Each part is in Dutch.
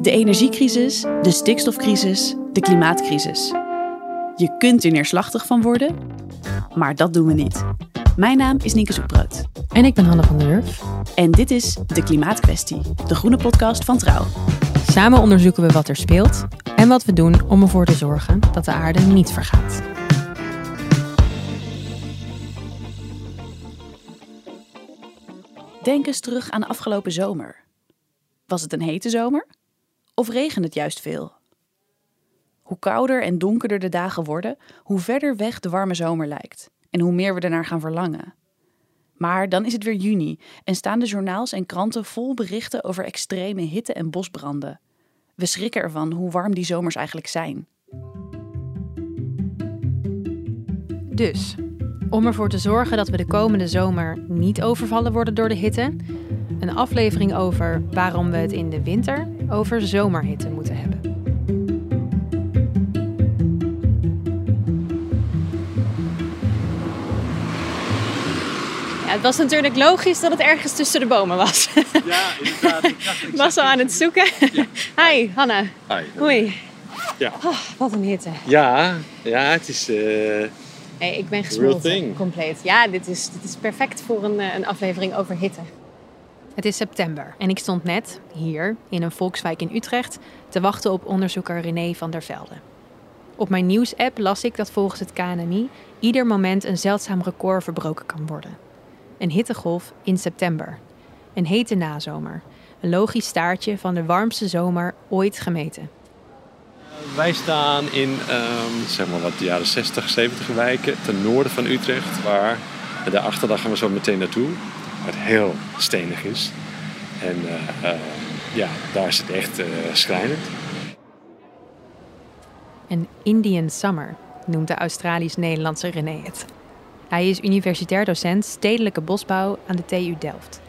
De energiecrisis, de stikstofcrisis, de klimaatcrisis. Je kunt er neerslachtig van worden, maar dat doen we niet. Mijn naam is Nienke Zoekbrood. En ik ben Hanne van der Wurf. En dit is De Klimaatkwestie, de groene podcast van Trouw. Samen onderzoeken we wat er speelt en wat we doen om ervoor te zorgen dat de aarde niet vergaat. Denk eens terug aan de afgelopen zomer. Was het een hete zomer? Of regent het juist veel? Hoe kouder en donkerder de dagen worden, hoe verder weg de warme zomer lijkt en hoe meer we ernaar gaan verlangen. Maar dan is het weer juni en staan de journaals en kranten vol berichten over extreme hitte en bosbranden. We schrikken ervan hoe warm die zomers eigenlijk zijn. Dus, om ervoor te zorgen dat we de komende zomer niet overvallen worden door de hitte, een aflevering over waarom we het in de winter over zomerhitte moeten hebben. Ja, het was natuurlijk logisch dat het ergens tussen de bomen was. Ja, inderdaad. Ik was al aan het zoeken. Hi, Hanna. Hi. Hoi. Ja. Oh, wat een hitte. Ja, ja, het is. eh, Hey, ik ben gesmolten, compleet. Ja, dit is, dit is perfect voor een, eh, een aflevering over hitte. Het is september en ik stond net hier in een volkswijk in Utrecht te wachten op onderzoeker René van der Velde. Op mijn nieuwsapp las ik dat volgens het KNMI ieder moment een zeldzaam record verbroken kan worden. Een hittegolf in september. Een hete nazomer. Een logisch staartje van de warmste zomer ooit gemeten. wij staan in ehm, zeg maar wat de jaren 60, 70 wijken ten noorden van Utrecht. Waar de achterdag gaan we zo meteen naartoe. Het heel stenig is. En eh, eh, ja, daar is het echt eh, schrijnend. Een Indian Summer noemt de Australisch-Nederlandse René het. Hij is universitair docent stedelijke bosbouw aan de TU Delft.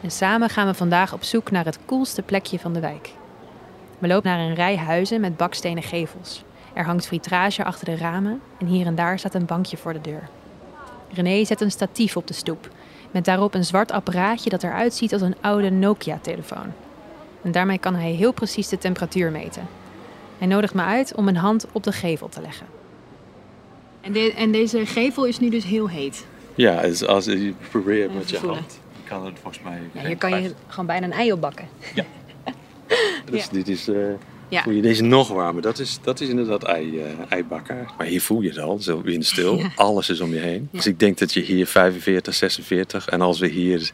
En samen gaan we vandaag op zoek naar het koelste plekje van de wijk. We lopen naar een rij huizen met bakstenen gevels. Er hangt fritrage achter de ramen en hier en daar staat een bankje voor de deur. René zet een statief op de stoep, met daarop een zwart apparaatje dat eruit ziet als een oude Nokia-telefoon. En daarmee kan hij heel precies de temperatuur meten. Hij nodigt me uit om een hand op de gevel te leggen. En, en deze gevel is nu dus heel heet. Ja, dus als je probeert met je voelen. hand, kan het volgens mij. Ja, hier kan je gewoon bijna een ei op bakken. Dus Ja. dit is. eh, Ja. Voel je deze nog warmer? Dat is, dat is inderdaad ei, eh, eibakker. Maar hier voel je het al, zo windstil. Ja. Alles is om je heen. Dus ik denk dat je hier 45, 46. En als we hier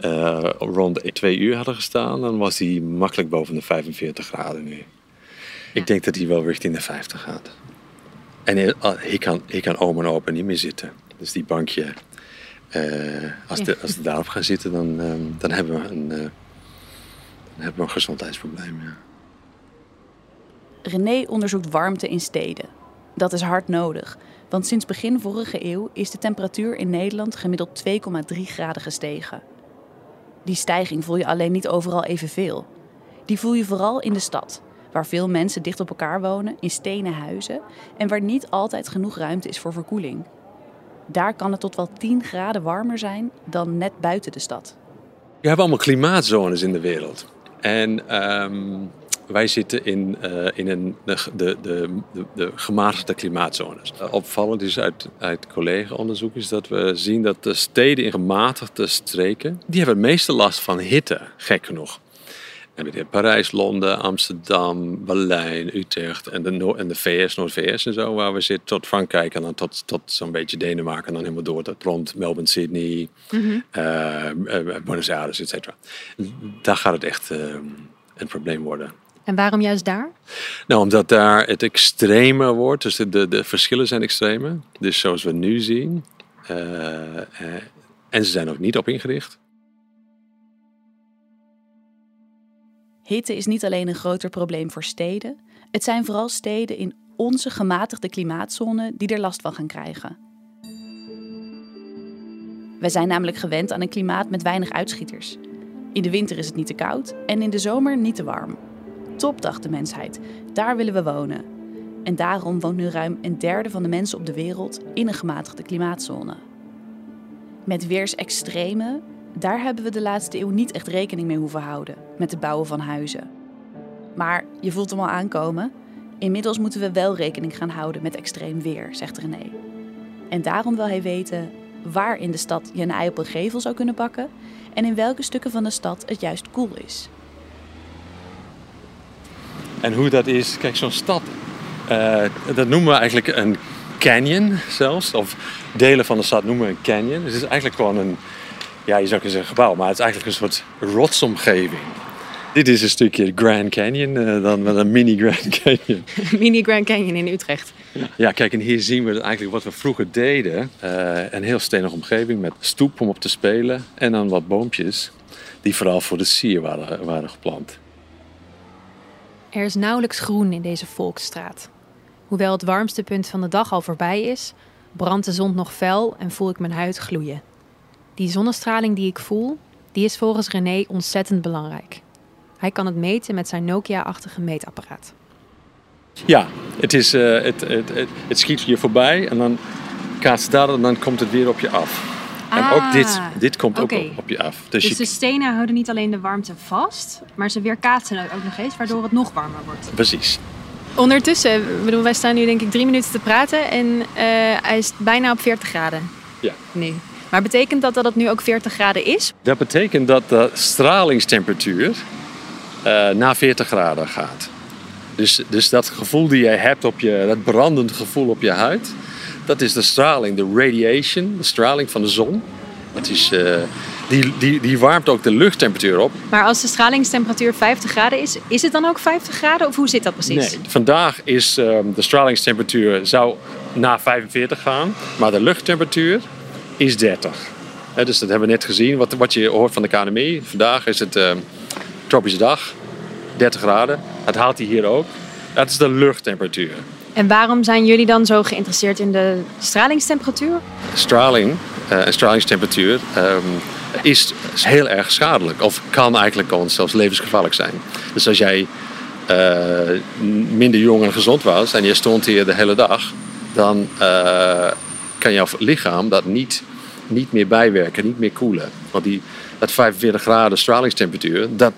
eh, rond 2 uur hadden gestaan, dan was hij makkelijk boven de 45 graden nu. Ik denk dat hij wel richting de 50 gaat. En ah, hier, kan, hier kan oom en opa niet meer zitten. Dus die bankje, eh, als, Ja. de, als we daarop gaan zitten, dan, ehm, dan, hebben, we een, eh, dan hebben we een gezondheidsprobleem. Ja. René onderzoekt warmte in steden. Dat is hard nodig, want sinds begin vorige eeuw is de temperatuur in Nederland gemiddeld 2,3 graden gestegen. Die stijging voel je alleen niet overal evenveel. Die voel je vooral in de stad, waar veel mensen dicht op elkaar wonen, in stenen huizen en waar niet altijd genoeg ruimte is voor verkoeling. Daar kan het tot wel 10 graden warmer zijn dan net buiten de stad. Je hebt allemaal klimaatzones in de wereld. En ehm, wij zitten in, eh, in een, de, de, de, de, de gematigde klimaatzones. Eh, opvallend is uit, uit collega-onderzoek is dat we zien dat de steden in gematigde streken... die hebben het meeste last van hitte, gek genoeg. En hebben Parijs, Londen, Amsterdam, Berlijn, Utrecht en de, Noor- en de VS, Noord-VS en zo, waar we zitten, tot Frankrijk en dan tot, tot zo'n beetje Denemarken en dan helemaal door tot rond Melbourne, Sydney, eh, eh, Buenos Aires, et cetera. Daar gaat het echt eh, een probleem worden. En waarom juist daar? Nou, omdat daar het extremer wordt, dus de, de, de verschillen zijn extremer. Dus zoals we nu zien, eh, eh, en ze zijn ook niet op ingericht. Hitte is niet alleen een groter probleem voor steden, het zijn vooral steden in onze gematigde klimaatzone die er last van gaan krijgen. Wij zijn namelijk gewend aan een klimaat met weinig uitschieters. In de winter is het niet te koud en in de zomer niet te warm. Top, dacht de mensheid, daar willen we wonen. En daarom woont nu ruim een derde van de mensen op de wereld in een gematigde klimaatzone. Met weersextreme, Daar hebben we de laatste eeuw niet echt rekening mee hoeven houden met het bouwen van huizen. Maar je voelt hem al aankomen. Inmiddels moeten we wel rekening gaan houden met extreem weer, zegt René. En daarom wil hij weten waar in de stad je een ei op een gevel zou kunnen bakken en in welke stukken van de stad het juist koel is. En hoe dat is, kijk, zo'n stad, uh, dat noemen we eigenlijk een canyon zelfs. Of delen van de stad noemen we een canyon. Dus het is eigenlijk gewoon een, ja, je zou kunnen zeggen gebouw, maar het is eigenlijk een soort rotsomgeving. Dit is een stukje Grand Canyon, uh, dan met een mini Grand Canyon. mini Grand Canyon in Utrecht. Ja, kijk, en hier zien we eigenlijk wat we vroeger deden. Uh, een heel stenige omgeving met stoep om op te spelen. En dan wat boompjes die vooral voor de sier waren, waren geplant. Er is nauwelijks groen in deze volksstraat. Hoewel het warmste punt van de dag al voorbij is, brandt de zon nog fel en voel ik mijn huid gloeien. Die zonnestraling die ik voel, die is volgens René ontzettend belangrijk. Hij kan het meten met zijn Nokia-achtige meetapparaat. Ja, het, is, het, het, het, het, schiet je voorbij en dan kaatst daar en dan komt het weer op je af. Ah, en ook dit, dit komt ook op, op, je af. Dus, dus je... de stenen houden niet alleen de warmte vast, maar ze weerkaatsen het ook nog eens, waardoor het nog warmer wordt. Precies. Ondertussen, bedoel, wij staan nu denk ik drie minuten te praten en uh, hij is bijna op 40 graden. Ja. Nu. Maar betekent dat dat het nu ook 40 graden is? Dat betekent dat de stralingstemperatuur uh, naar 40 graden gaat. Dus, dus dat gevoel die jij hebt op je, dat brandend gevoel op je huid, dat is de straling, de radiation, de straling van de zon. Het is, uh, die, die, die warmt ook de luchttemperatuur op. Maar als de stralingstemperatuur 50 graden is, is het dan ook 50 graden of hoe zit dat precies? Nee, vandaag is uh, de stralingstemperatuur zou naar 45 gaan, maar de luchttemperatuur is 30. He, dus dat hebben we net gezien, wat, wat je hoort van de KNMI. Vandaag is het uh, tropische dag, 30 graden. Dat haalt hij hier ook. Dat is de luchttemperatuur. En waarom zijn jullie dan zo geïnteresseerd in de stralingstemperatuur? Straling uh, en stralingstemperatuur um, is heel erg schadelijk. Of kan eigenlijk gewoon zelfs levensgevaarlijk zijn. Dus als jij uh, minder jong en gezond was en je stond hier de hele dag, dan uh, kan jouw lichaam dat niet, niet meer bijwerken, niet meer koelen. Want die, dat 45 graden stralingstemperatuur, dat,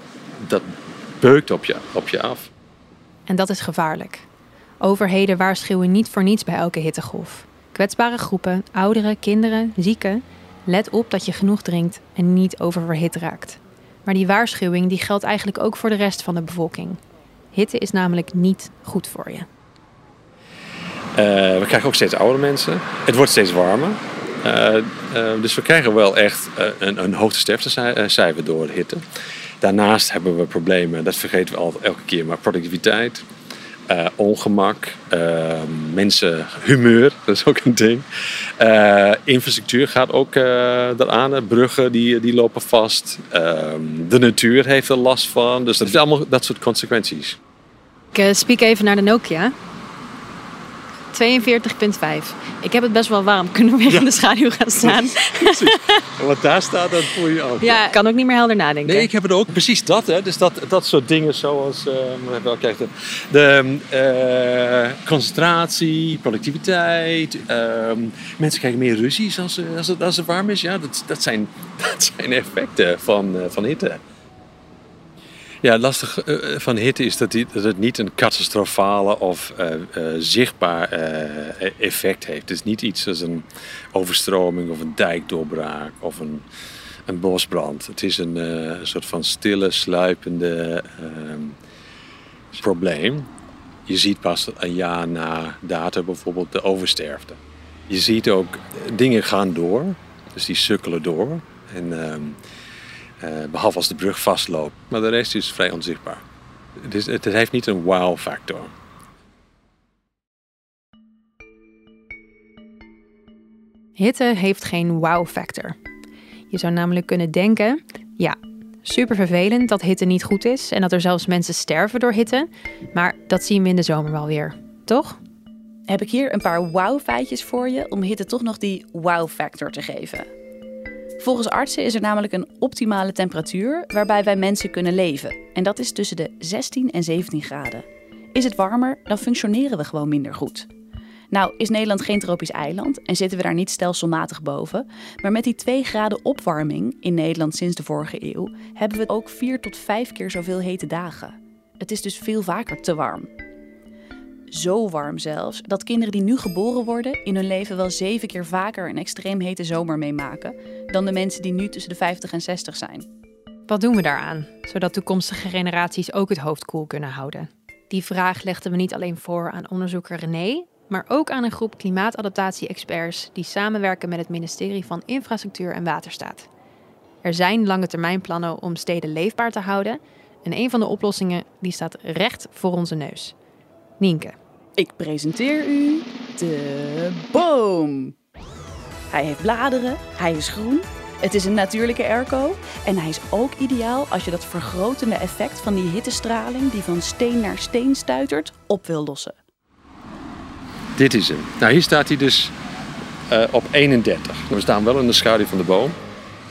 dat beukt op je, op je af. En dat is gevaarlijk. Overheden waarschuwen niet voor niets bij elke hittegolf. Kwetsbare groepen, ouderen, kinderen, zieken. Let op dat je genoeg drinkt en niet oververhit raakt. Maar die waarschuwing die geldt eigenlijk ook voor de rest van de bevolking. Hitte is namelijk niet goed voor je. Uh, we krijgen ook steeds oudere mensen. Het wordt steeds warmer. Uh, uh, dus we krijgen wel echt een, een hoogte sterftecijfer door hitte. Daarnaast hebben we problemen, dat vergeten we al elke keer, maar productiviteit, uh, ongemak, uh, mensen, humeur, dat is ook een ding. Uh, infrastructuur gaat ook eraan, bruggen die, die lopen vast. De natuur heeft er last van, dus dat is allemaal dat soort consequenties. Ik spreek even naar de Nokia. 42,5. Ik heb het best wel warm. Kunnen we weer ja. in de schaduw gaan staan? Precies. Wat daar staat, dat voel je ook. Ja, ik kan ook niet meer helder nadenken. Nee, ik heb het ook. Precies dat. Hè. Dus dat, dat soort dingen zoals... Uh, wel, kijk, de, de uh, concentratie, productiviteit. Uh, mensen krijgen meer ruzies als, als, het, als het warm is. Ja, dat, dat, zijn, dat zijn effecten van, van hitte. Ja, het lastige van hitte is dat, die, dat het niet een catastrofale of uh, zichtbaar effect heeft. Het is niet iets als een overstroming of een dijkdoorbraak of een, een bosbrand. Het is een, soort van stille, sluipende probleem. Je ziet pas een jaar na datum bijvoorbeeld de oversterfte. Je ziet ook dingen gaan door, dus die sukkelen door. En, ehm, behalve als de brug vastloopt. Maar de rest is vrij onzichtbaar. Het, is, het heeft niet een wow-factor. Hitte heeft geen wow-factor. Je zou namelijk kunnen denken: ja, super vervelend dat hitte niet goed is en dat er zelfs mensen sterven door hitte. Maar dat zien we in de zomer wel weer, toch? Heb ik hier een paar wow-feitjes voor je om hitte toch nog die wow-factor te geven. Volgens artsen is er namelijk een optimale temperatuur waarbij wij mensen kunnen leven. En dat is tussen de 16 en 17 graden. Is het warmer, dan functioneren we gewoon minder goed. Nou is Nederland geen tropisch eiland en zitten we daar niet stelselmatig boven. Maar met die 2 graden opwarming in Nederland sinds de vorige eeuw hebben we ook 4 tot 5 keer zoveel hete dagen. Het is dus veel vaker te warm. Zo warm zelfs dat kinderen die nu geboren worden in hun leven wel zeven keer vaker een extreem hete zomer meemaken dan de mensen die nu tussen de 50 en 60 zijn. Wat doen we daaraan, zodat toekomstige generaties ook het hoofd koel kunnen houden? Die vraag legden we niet alleen voor aan onderzoeker René, maar ook aan een groep klimaatadaptatie-experts die samenwerken met het ministerie van Infrastructuur en Waterstaat. Er zijn lange termijn plannen om steden leefbaar te houden en een van de oplossingen die staat recht voor onze neus. Nienke. Ik presenteer u de boom. Hij heeft bladeren, hij is groen, het is een natuurlijke airco en hij is ook ideaal als je dat vergrotende effect van die hittestraling die van steen naar steen stuitert op wil lossen. Dit is hem. Nou, hier staat hij dus uh, op 31. We staan wel in de schaduw van de boom.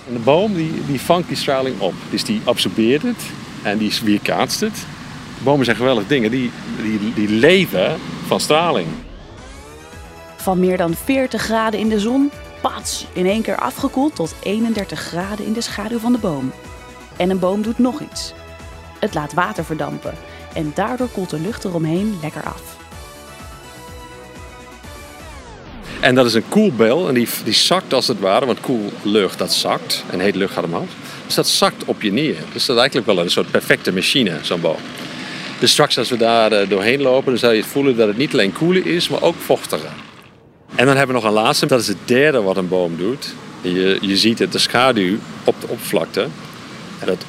En de boom die, die vangt die straling op. Dus die absorbeert het en die weerkaatst het. Bomen zijn geweldige dingen. Die, die, die leven van straling. Van meer dan 40 graden in de zon, pats, in één keer afgekoeld tot 31 graden in de schaduw van de boom. En een boom doet nog iets. Het laat water verdampen en daardoor koelt de lucht eromheen lekker af. En dat is een koelbel en die, die zakt als het ware, want koel lucht dat zakt en heet lucht gaat omhoog. Dus dat zakt op je neer. Dus dat is eigenlijk wel een soort perfecte machine, zo'n boom. Dus straks als we daar eh, doorheen lopen, dan zal je voelen dat het niet alleen koeler is, maar ook vochtiger. En dan hebben we nog een laatste, dat is het derde wat een boom doet. Je, je ziet het, de schaduw op de oppervlakte. En dat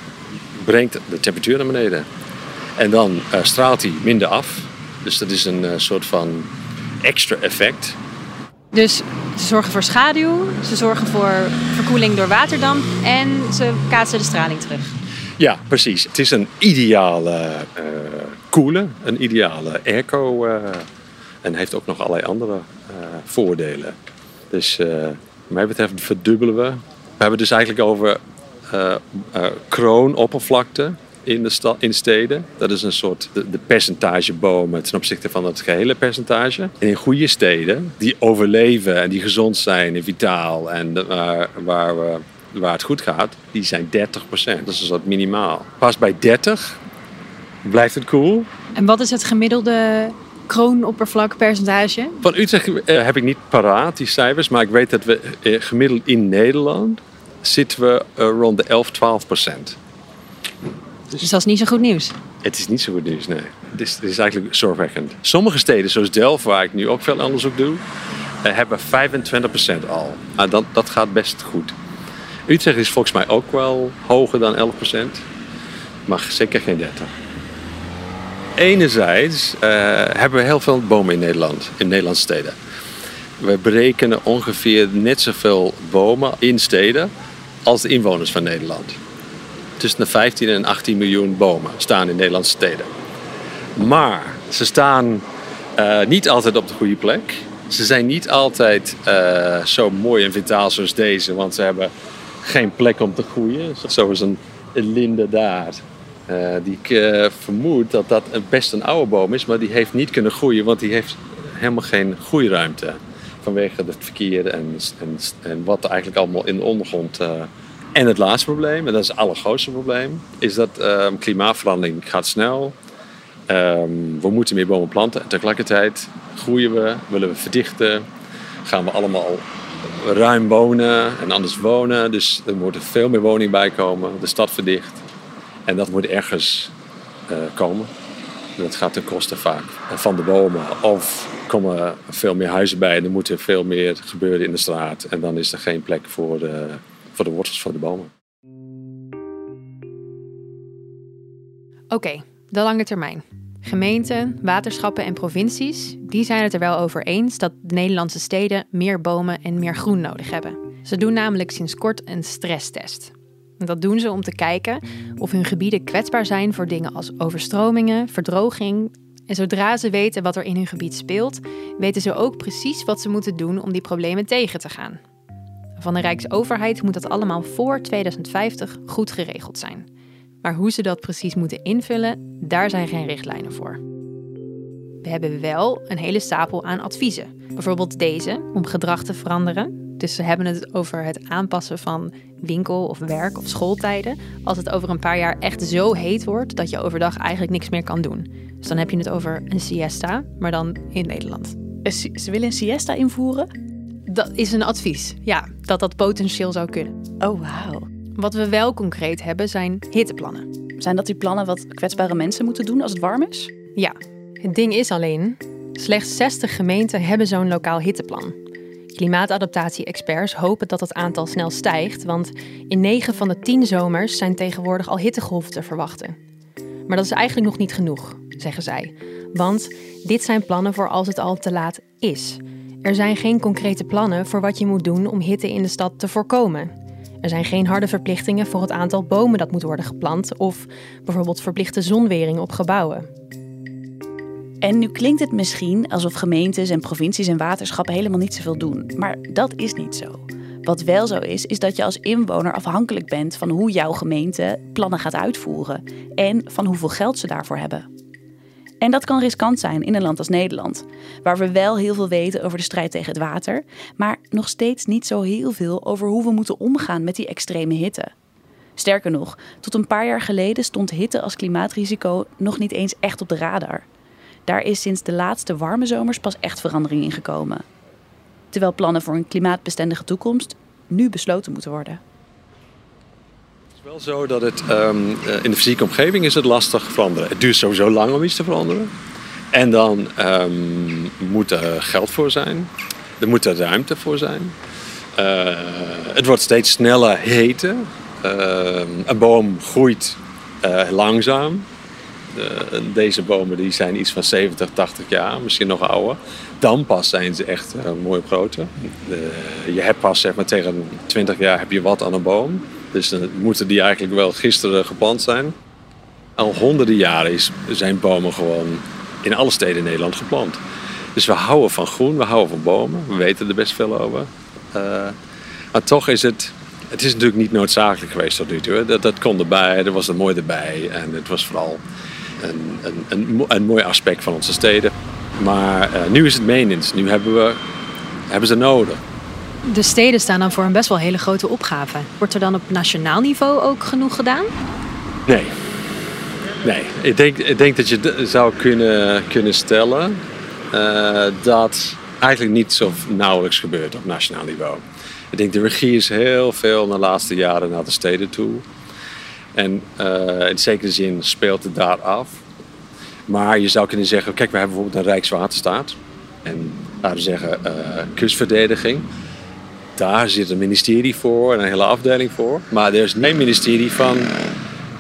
brengt de temperatuur naar beneden. En dan uh, straalt hij minder af. Dus dat is een uh, soort van extra effect. Dus ze zorgen voor schaduw, ze zorgen voor verkoeling door waterdamp en ze kaatsen de straling terug. Ja, precies. Het is een ideale uh, koelen, een ideale airco uh, en heeft ook nog allerlei andere uh, voordelen. Dus wat mij betreft verdubbelen we. We hebben dus eigenlijk over kroonoppervlakte in, de in steden. Dat is een soort de, de, percentage bomen ten opzichte van het gehele percentage. En in goede steden, die overleven en die gezond zijn en vitaal en waar, we, waar het goed gaat, die zijn 30% Dat is soort minimaal. Pas bij 30 blijft het cool. En wat is het gemiddelde kroonoppervlakpercentage? Van Utrecht uh, heb ik niet paraat, die cijfers. Maar ik weet dat we uh, gemiddeld in Nederland zitten we uh, rond de 11, 12 procent. Dus, dus dat is niet zo goed nieuws? Het is niet zo goed nieuws, nee. Het is, het is eigenlijk zorgwekkend. Sommige steden, zoals Delft, waar ik nu ook veel onderzoek doe, eh, hebben 25% al. Maar dat, dat gaat best goed. Utrecht is volgens mij ook wel hoger dan 11%, maar zeker geen 30. Enerzijds uh, hebben we heel veel bomen in Nederland, in Nederlandse steden. We berekenen ongeveer net zoveel bomen in steden als de inwoners van Nederland tussen de 15 en 18 miljoen bomen staan in Nederlandse steden. Maar ze staan uh, niet altijd op de goede plek. Ze zijn niet altijd uh, zo mooi en vitaal zoals deze, want ze hebben geen plek om te groeien. Zoals een linde daar. Uh, die ik vermoed dat dat best een oude boom is, maar die heeft niet kunnen groeien, want die heeft helemaal geen groeiruimte. Vanwege het verkeer en, en, en wat eigenlijk allemaal in de ondergrond en het laatste probleem, en dat is het allergrootste probleem, is dat klimaatverandering gaat snel. Um, we moeten meer bomen planten en tegelijkertijd groeien we, willen we verdichten, gaan we allemaal ruim wonen en anders wonen. Dus er moet veel meer woning bij komen, de stad verdicht. En dat moet ergens uh, komen. Dat gaat ten koste vaak van de bomen. Of komen veel meer huizen bij en er moet er veel meer gebeuren in de straat. En dan is er geen plek voor de voor de wortels van de bomen. Oké, de lange termijn. Gemeenten, waterschappen en provincies die zijn het er wel over eens dat de Nederlandse steden meer bomen en meer groen nodig hebben. Ze doen namelijk sinds kort een stresstest. Dat doen ze om te kijken of hun gebieden kwetsbaar zijn voor dingen als overstromingen, verdroging. En zodra ze weten wat er in hun gebied speelt, weten ze ook precies wat ze moeten doen om die problemen tegen te gaan. Van de Rijksoverheid moet dat allemaal voor 2050 goed geregeld zijn. Maar hoe ze dat precies moeten invullen, daar zijn geen richtlijnen voor. We hebben wel een hele stapel aan adviezen. Bijvoorbeeld deze, om gedrag te veranderen. Dus ze hebben het over het aanpassen van winkel- of werk- of schooltijden. Als het over een paar jaar echt zo heet wordt dat je overdag eigenlijk niks meer kan doen. Dus dan heb je het over een siesta, maar dan in Nederland. Ze willen een siesta invoeren? Dat is een advies, ja, dat dat potentieel zou kunnen. Oh, wauw. Wat we wel concreet hebben zijn hitteplannen. Zijn dat die plannen wat kwetsbare mensen moeten doen als het warm is? Ja, het ding is alleen, slechts 60 gemeenten hebben zo'n lokaal hitteplan. Klimaatadaptatie-experts hopen dat het aantal snel stijgt, want in 9 van de 10 zomers zijn tegenwoordig al hittegolven te verwachten. Maar dat is eigenlijk nog niet genoeg, zeggen zij. Want dit zijn plannen voor als het al te laat is. Er zijn geen concrete plannen voor wat je moet doen om hitte in de stad te voorkomen. Er zijn geen harde verplichtingen voor het aantal bomen dat moet worden geplant of bijvoorbeeld verplichte zonwering op gebouwen. En nu klinkt het misschien alsof gemeentes en provincies en waterschappen helemaal niet zoveel doen. Maar dat is niet zo. Wat wel zo is, is dat je als inwoner afhankelijk bent van hoe jouw gemeente plannen gaat uitvoeren en van hoeveel geld ze daarvoor hebben. En dat kan riskant zijn in een land als Nederland, waar we wel heel veel weten over de strijd tegen het water, maar nog steeds niet zo heel veel over hoe we moeten omgaan met die extreme hitte. Sterker nog, tot een paar jaar geleden stond hitte als klimaatrisico nog niet eens echt op de radar. Daar is sinds de laatste warme zomers pas echt verandering in gekomen. Terwijl plannen voor een klimaatbestendige toekomst nu besloten moeten worden. Het is wel zo dat het um, in de fysieke omgeving is het lastig veranderen. Het duurt sowieso lang om iets te veranderen. En dan um, moet er geld voor zijn. Er moet er ruimte voor zijn. Uh, het wordt steeds sneller heten. Uh, een boom groeit uh, langzaam. Deze bomen die zijn iets van 70, 80 jaar, misschien nog ouder. Dan pas zijn ze echt mooi op je hebt pas zeg maar, tegen 20 jaar heb je wat aan een boom. Dus dan moeten die eigenlijk wel gisteren geplant zijn. Al honderden jaren is, zijn bomen gewoon in alle steden in Nederland geplant. Dus we houden van groen, we houden van bomen. We weten er best veel over. Uh, maar toch is het het is natuurlijk niet noodzakelijk geweest tot nu toe. Dat, dat kon erbij, er was er mooi erbij. En het was vooral een, een, een, een mooi aspect van onze steden. Maar uh, nu is het menens. Nu hebben we hebben ze nodig. De steden staan dan voor een best wel hele grote opgave. Wordt er dan op nationaal niveau ook genoeg gedaan? Nee. Nee, ik denk, ik denk dat je zou kunnen, kunnen stellen dat eigenlijk niet zo nauwelijks gebeurt op nationaal niveau. Ik denk de regie is heel veel de laatste jaren naar de steden toe. En uh, in zekere zin speelt het daar af. Maar je zou kunnen zeggen, kijk, we hebben bijvoorbeeld een Rijkswaterstaat. En laten we zeggen, uh, kustverdediging. Daar zit een ministerie voor en een hele afdeling voor. Maar er is geen ministerie van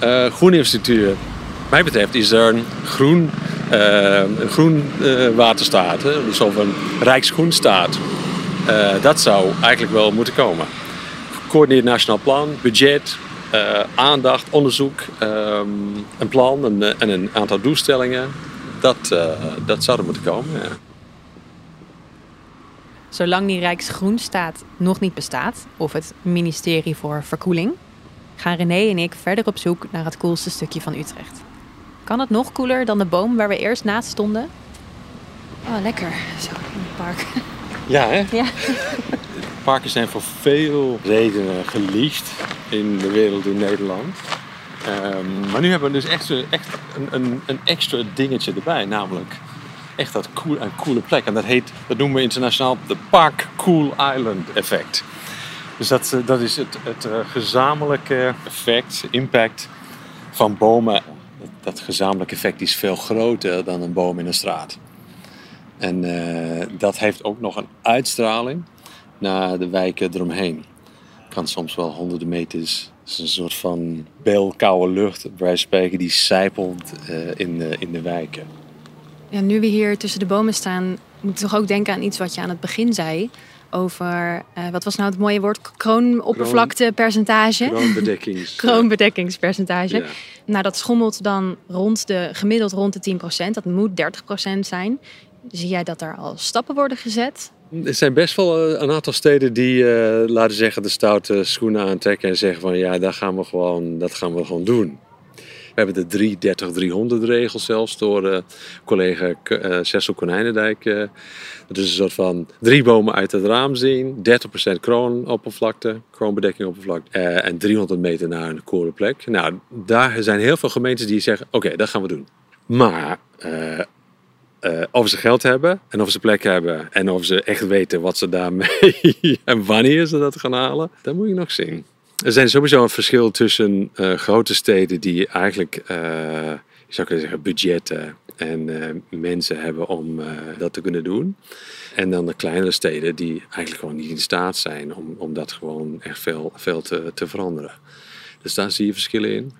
uh, groeninfrastructuur. Wat mij betreft is er een groen, een groen waterstaat. Hè? Dus of een Rijksgroenstaat. dat zou eigenlijk wel moeten komen. Gecoördineerd nationaal plan, budget, aandacht, onderzoek, um, een plan en, en, een aantal doelstellingen. Dat, dat zou er moeten komen. Zolang die Rijksgroenstaat nog niet bestaat, of het ministerie voor verkoeling, gaan René en ik verder op zoek naar het coolste stukje van Utrecht. Kan het nog cooler dan de boom waar we eerst naast stonden? Oh, lekker. Zo, in het park. Ja, hè? Ja. Parken zijn voor veel redenen geliefd in de wereld in Nederland. Um, maar nu hebben we dus echt, echt een, een, een, extra dingetje erbij, namelijk echt dat cool, een coole plek. En dat heet, dat noemen we internationaal de Park Cool Island effect. Dus dat, dat is het, het gezamenlijke effect, impact van bomen. Dat, gezamenlijke effect is veel groter dan een boom in een straat. En uh, dat heeft ook nog een uitstraling naar de wijken eromheen. Kan soms wel honderden meters. Het is een soort van belkoude lucht, bij spreken, die sijpelt uh, in, de, in de wijken. Ja, nu we hier tussen de bomen staan, moet ik toch ook denken aan iets wat je aan het begin zei. Over, uh, wat was nou het mooie woord? Kroonoppervlaktepercentage. Kroonbedekkings. Kroonbedekkingspercentage. Ja. Nou, dat schommelt dan rond de, gemiddeld rond de 10%. Dat moet 30% zijn. Zie jij dat er al stappen worden gezet? Er zijn best wel een aantal steden die, uh, laten zeggen, de stoute schoenen aantrekken en zeggen van ja, dat gaan we gewoon, dat gaan we gewoon doen. Hebben de 3-30-300 regel zelfs door uh, collega uh, Cecil Konijnendijk. Uh, dat is een soort van drie bomen uit het raam zien, 30% kroonoppervlakte, kroonbedekkingoppervlakte en 300 meter naar een koele plek. Nou, daar zijn heel veel gemeentes die zeggen, oké, dat gaan we doen. Maar of ze geld hebben en of ze plek hebben en of ze echt weten wat ze daarmee en wanneer ze dat gaan halen, dat moet je nog zien. Er zijn sowieso een verschil tussen uh, grote steden die eigenlijk, uh, je zou kunnen zeggen, budgetten en mensen hebben om dat te kunnen doen. En dan de kleinere steden die eigenlijk gewoon niet in staat zijn om, om dat gewoon echt veel, veel te, te veranderen. Dus daar zie je verschillen in.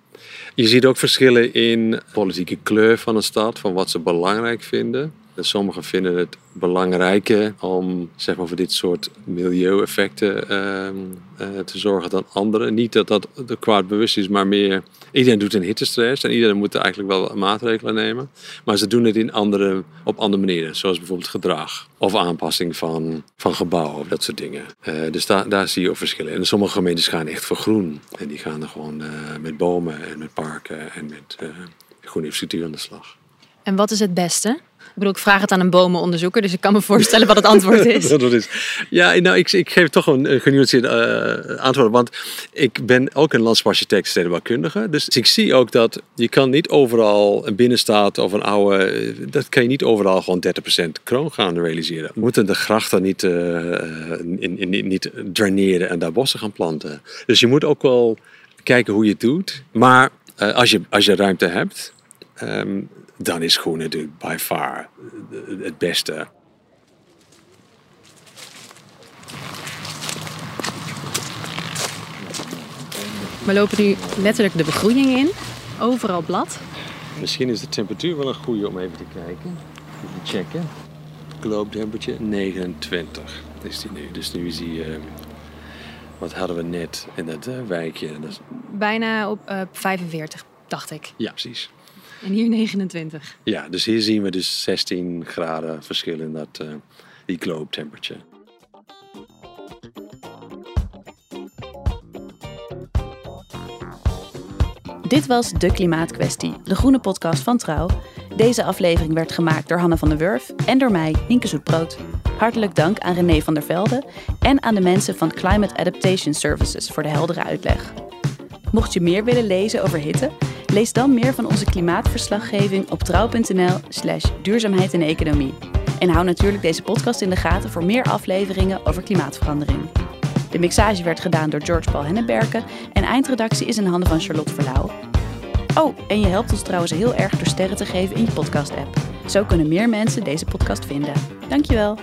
Je ziet ook verschillen in politieke kleur van een stad, van wat ze belangrijk vinden. Sommigen vinden het belangrijker om zeg maar, voor dit soort milieueffecten uh, uh, te zorgen dan anderen. Niet dat dat de kwaad bewust is, maar meer iedereen doet een hittestress en iedereen moet eigenlijk wel maatregelen nemen. Maar ze doen het in andere, op andere manieren, zoals bijvoorbeeld gedrag of aanpassing van, van gebouwen of dat soort dingen. Uh, dus daar, daar zie je ook verschillen. En sommige gemeentes gaan echt voor groen en die gaan er gewoon uh, met bomen en met parken en met groene infrastructuur aan de slag. En wat is het beste? Ik bedoel, ik vraag het aan een bomenonderzoeker, dus ik kan me voorstellen wat het antwoord is. dat is. Ja, nou, ik, ik geef toch een genuanceerd uh, antwoord. Want ik ben ook een landschapsarchitect stedenbouwkundige. Dus ik zie ook dat je kan niet overal een binnenstaat of een oude... Dat kan je niet overal gewoon 30% kroon gaan realiseren. We moeten de grachten niet, uh, in, in, niet draineren en daar bossen gaan planten. Dus je moet ook wel kijken hoe je het doet. Maar uh, als, je, als je ruimte hebt... Um, dan is groen natuurlijk by far het beste. We lopen nu letterlijk de begroeiing in. Overal blad. Misschien is de temperatuur wel een goede om even te kijken. Even checken. Globe temperature 29 is die nu. Dus nu is die... Uh, wat hadden we net in dat uh, wijkje? Dat is... Bijna op uh, 45, dacht ik. Ja, precies. En hier 29. Ja, dus hier zien we dus 16 graden verschil in dat, uh, die globe temperature. Dit was De Klimaatkwestie, de groene podcast van Trouw. Deze aflevering werd gemaakt door Hanne van der Wurf en door mij, Nienke Zoetbrood. Hartelijk dank aan René van der Velde en aan de mensen van Climate Adaptation Services voor de heldere uitleg. Mocht je meer willen lezen over hitte, lees dan meer van onze klimaatverslaggeving op trouw.nl/slash duurzaamheid en economie. En hou natuurlijk deze podcast in de gaten voor meer afleveringen over klimaatverandering. De mixage werd gedaan door George Paul Henneberken en eindredactie is in handen van Charlotte Verlauw. Oh, en je helpt ons trouwens heel erg door sterren te geven in je podcast-app. Zo kunnen meer mensen deze podcast vinden. Dankjewel.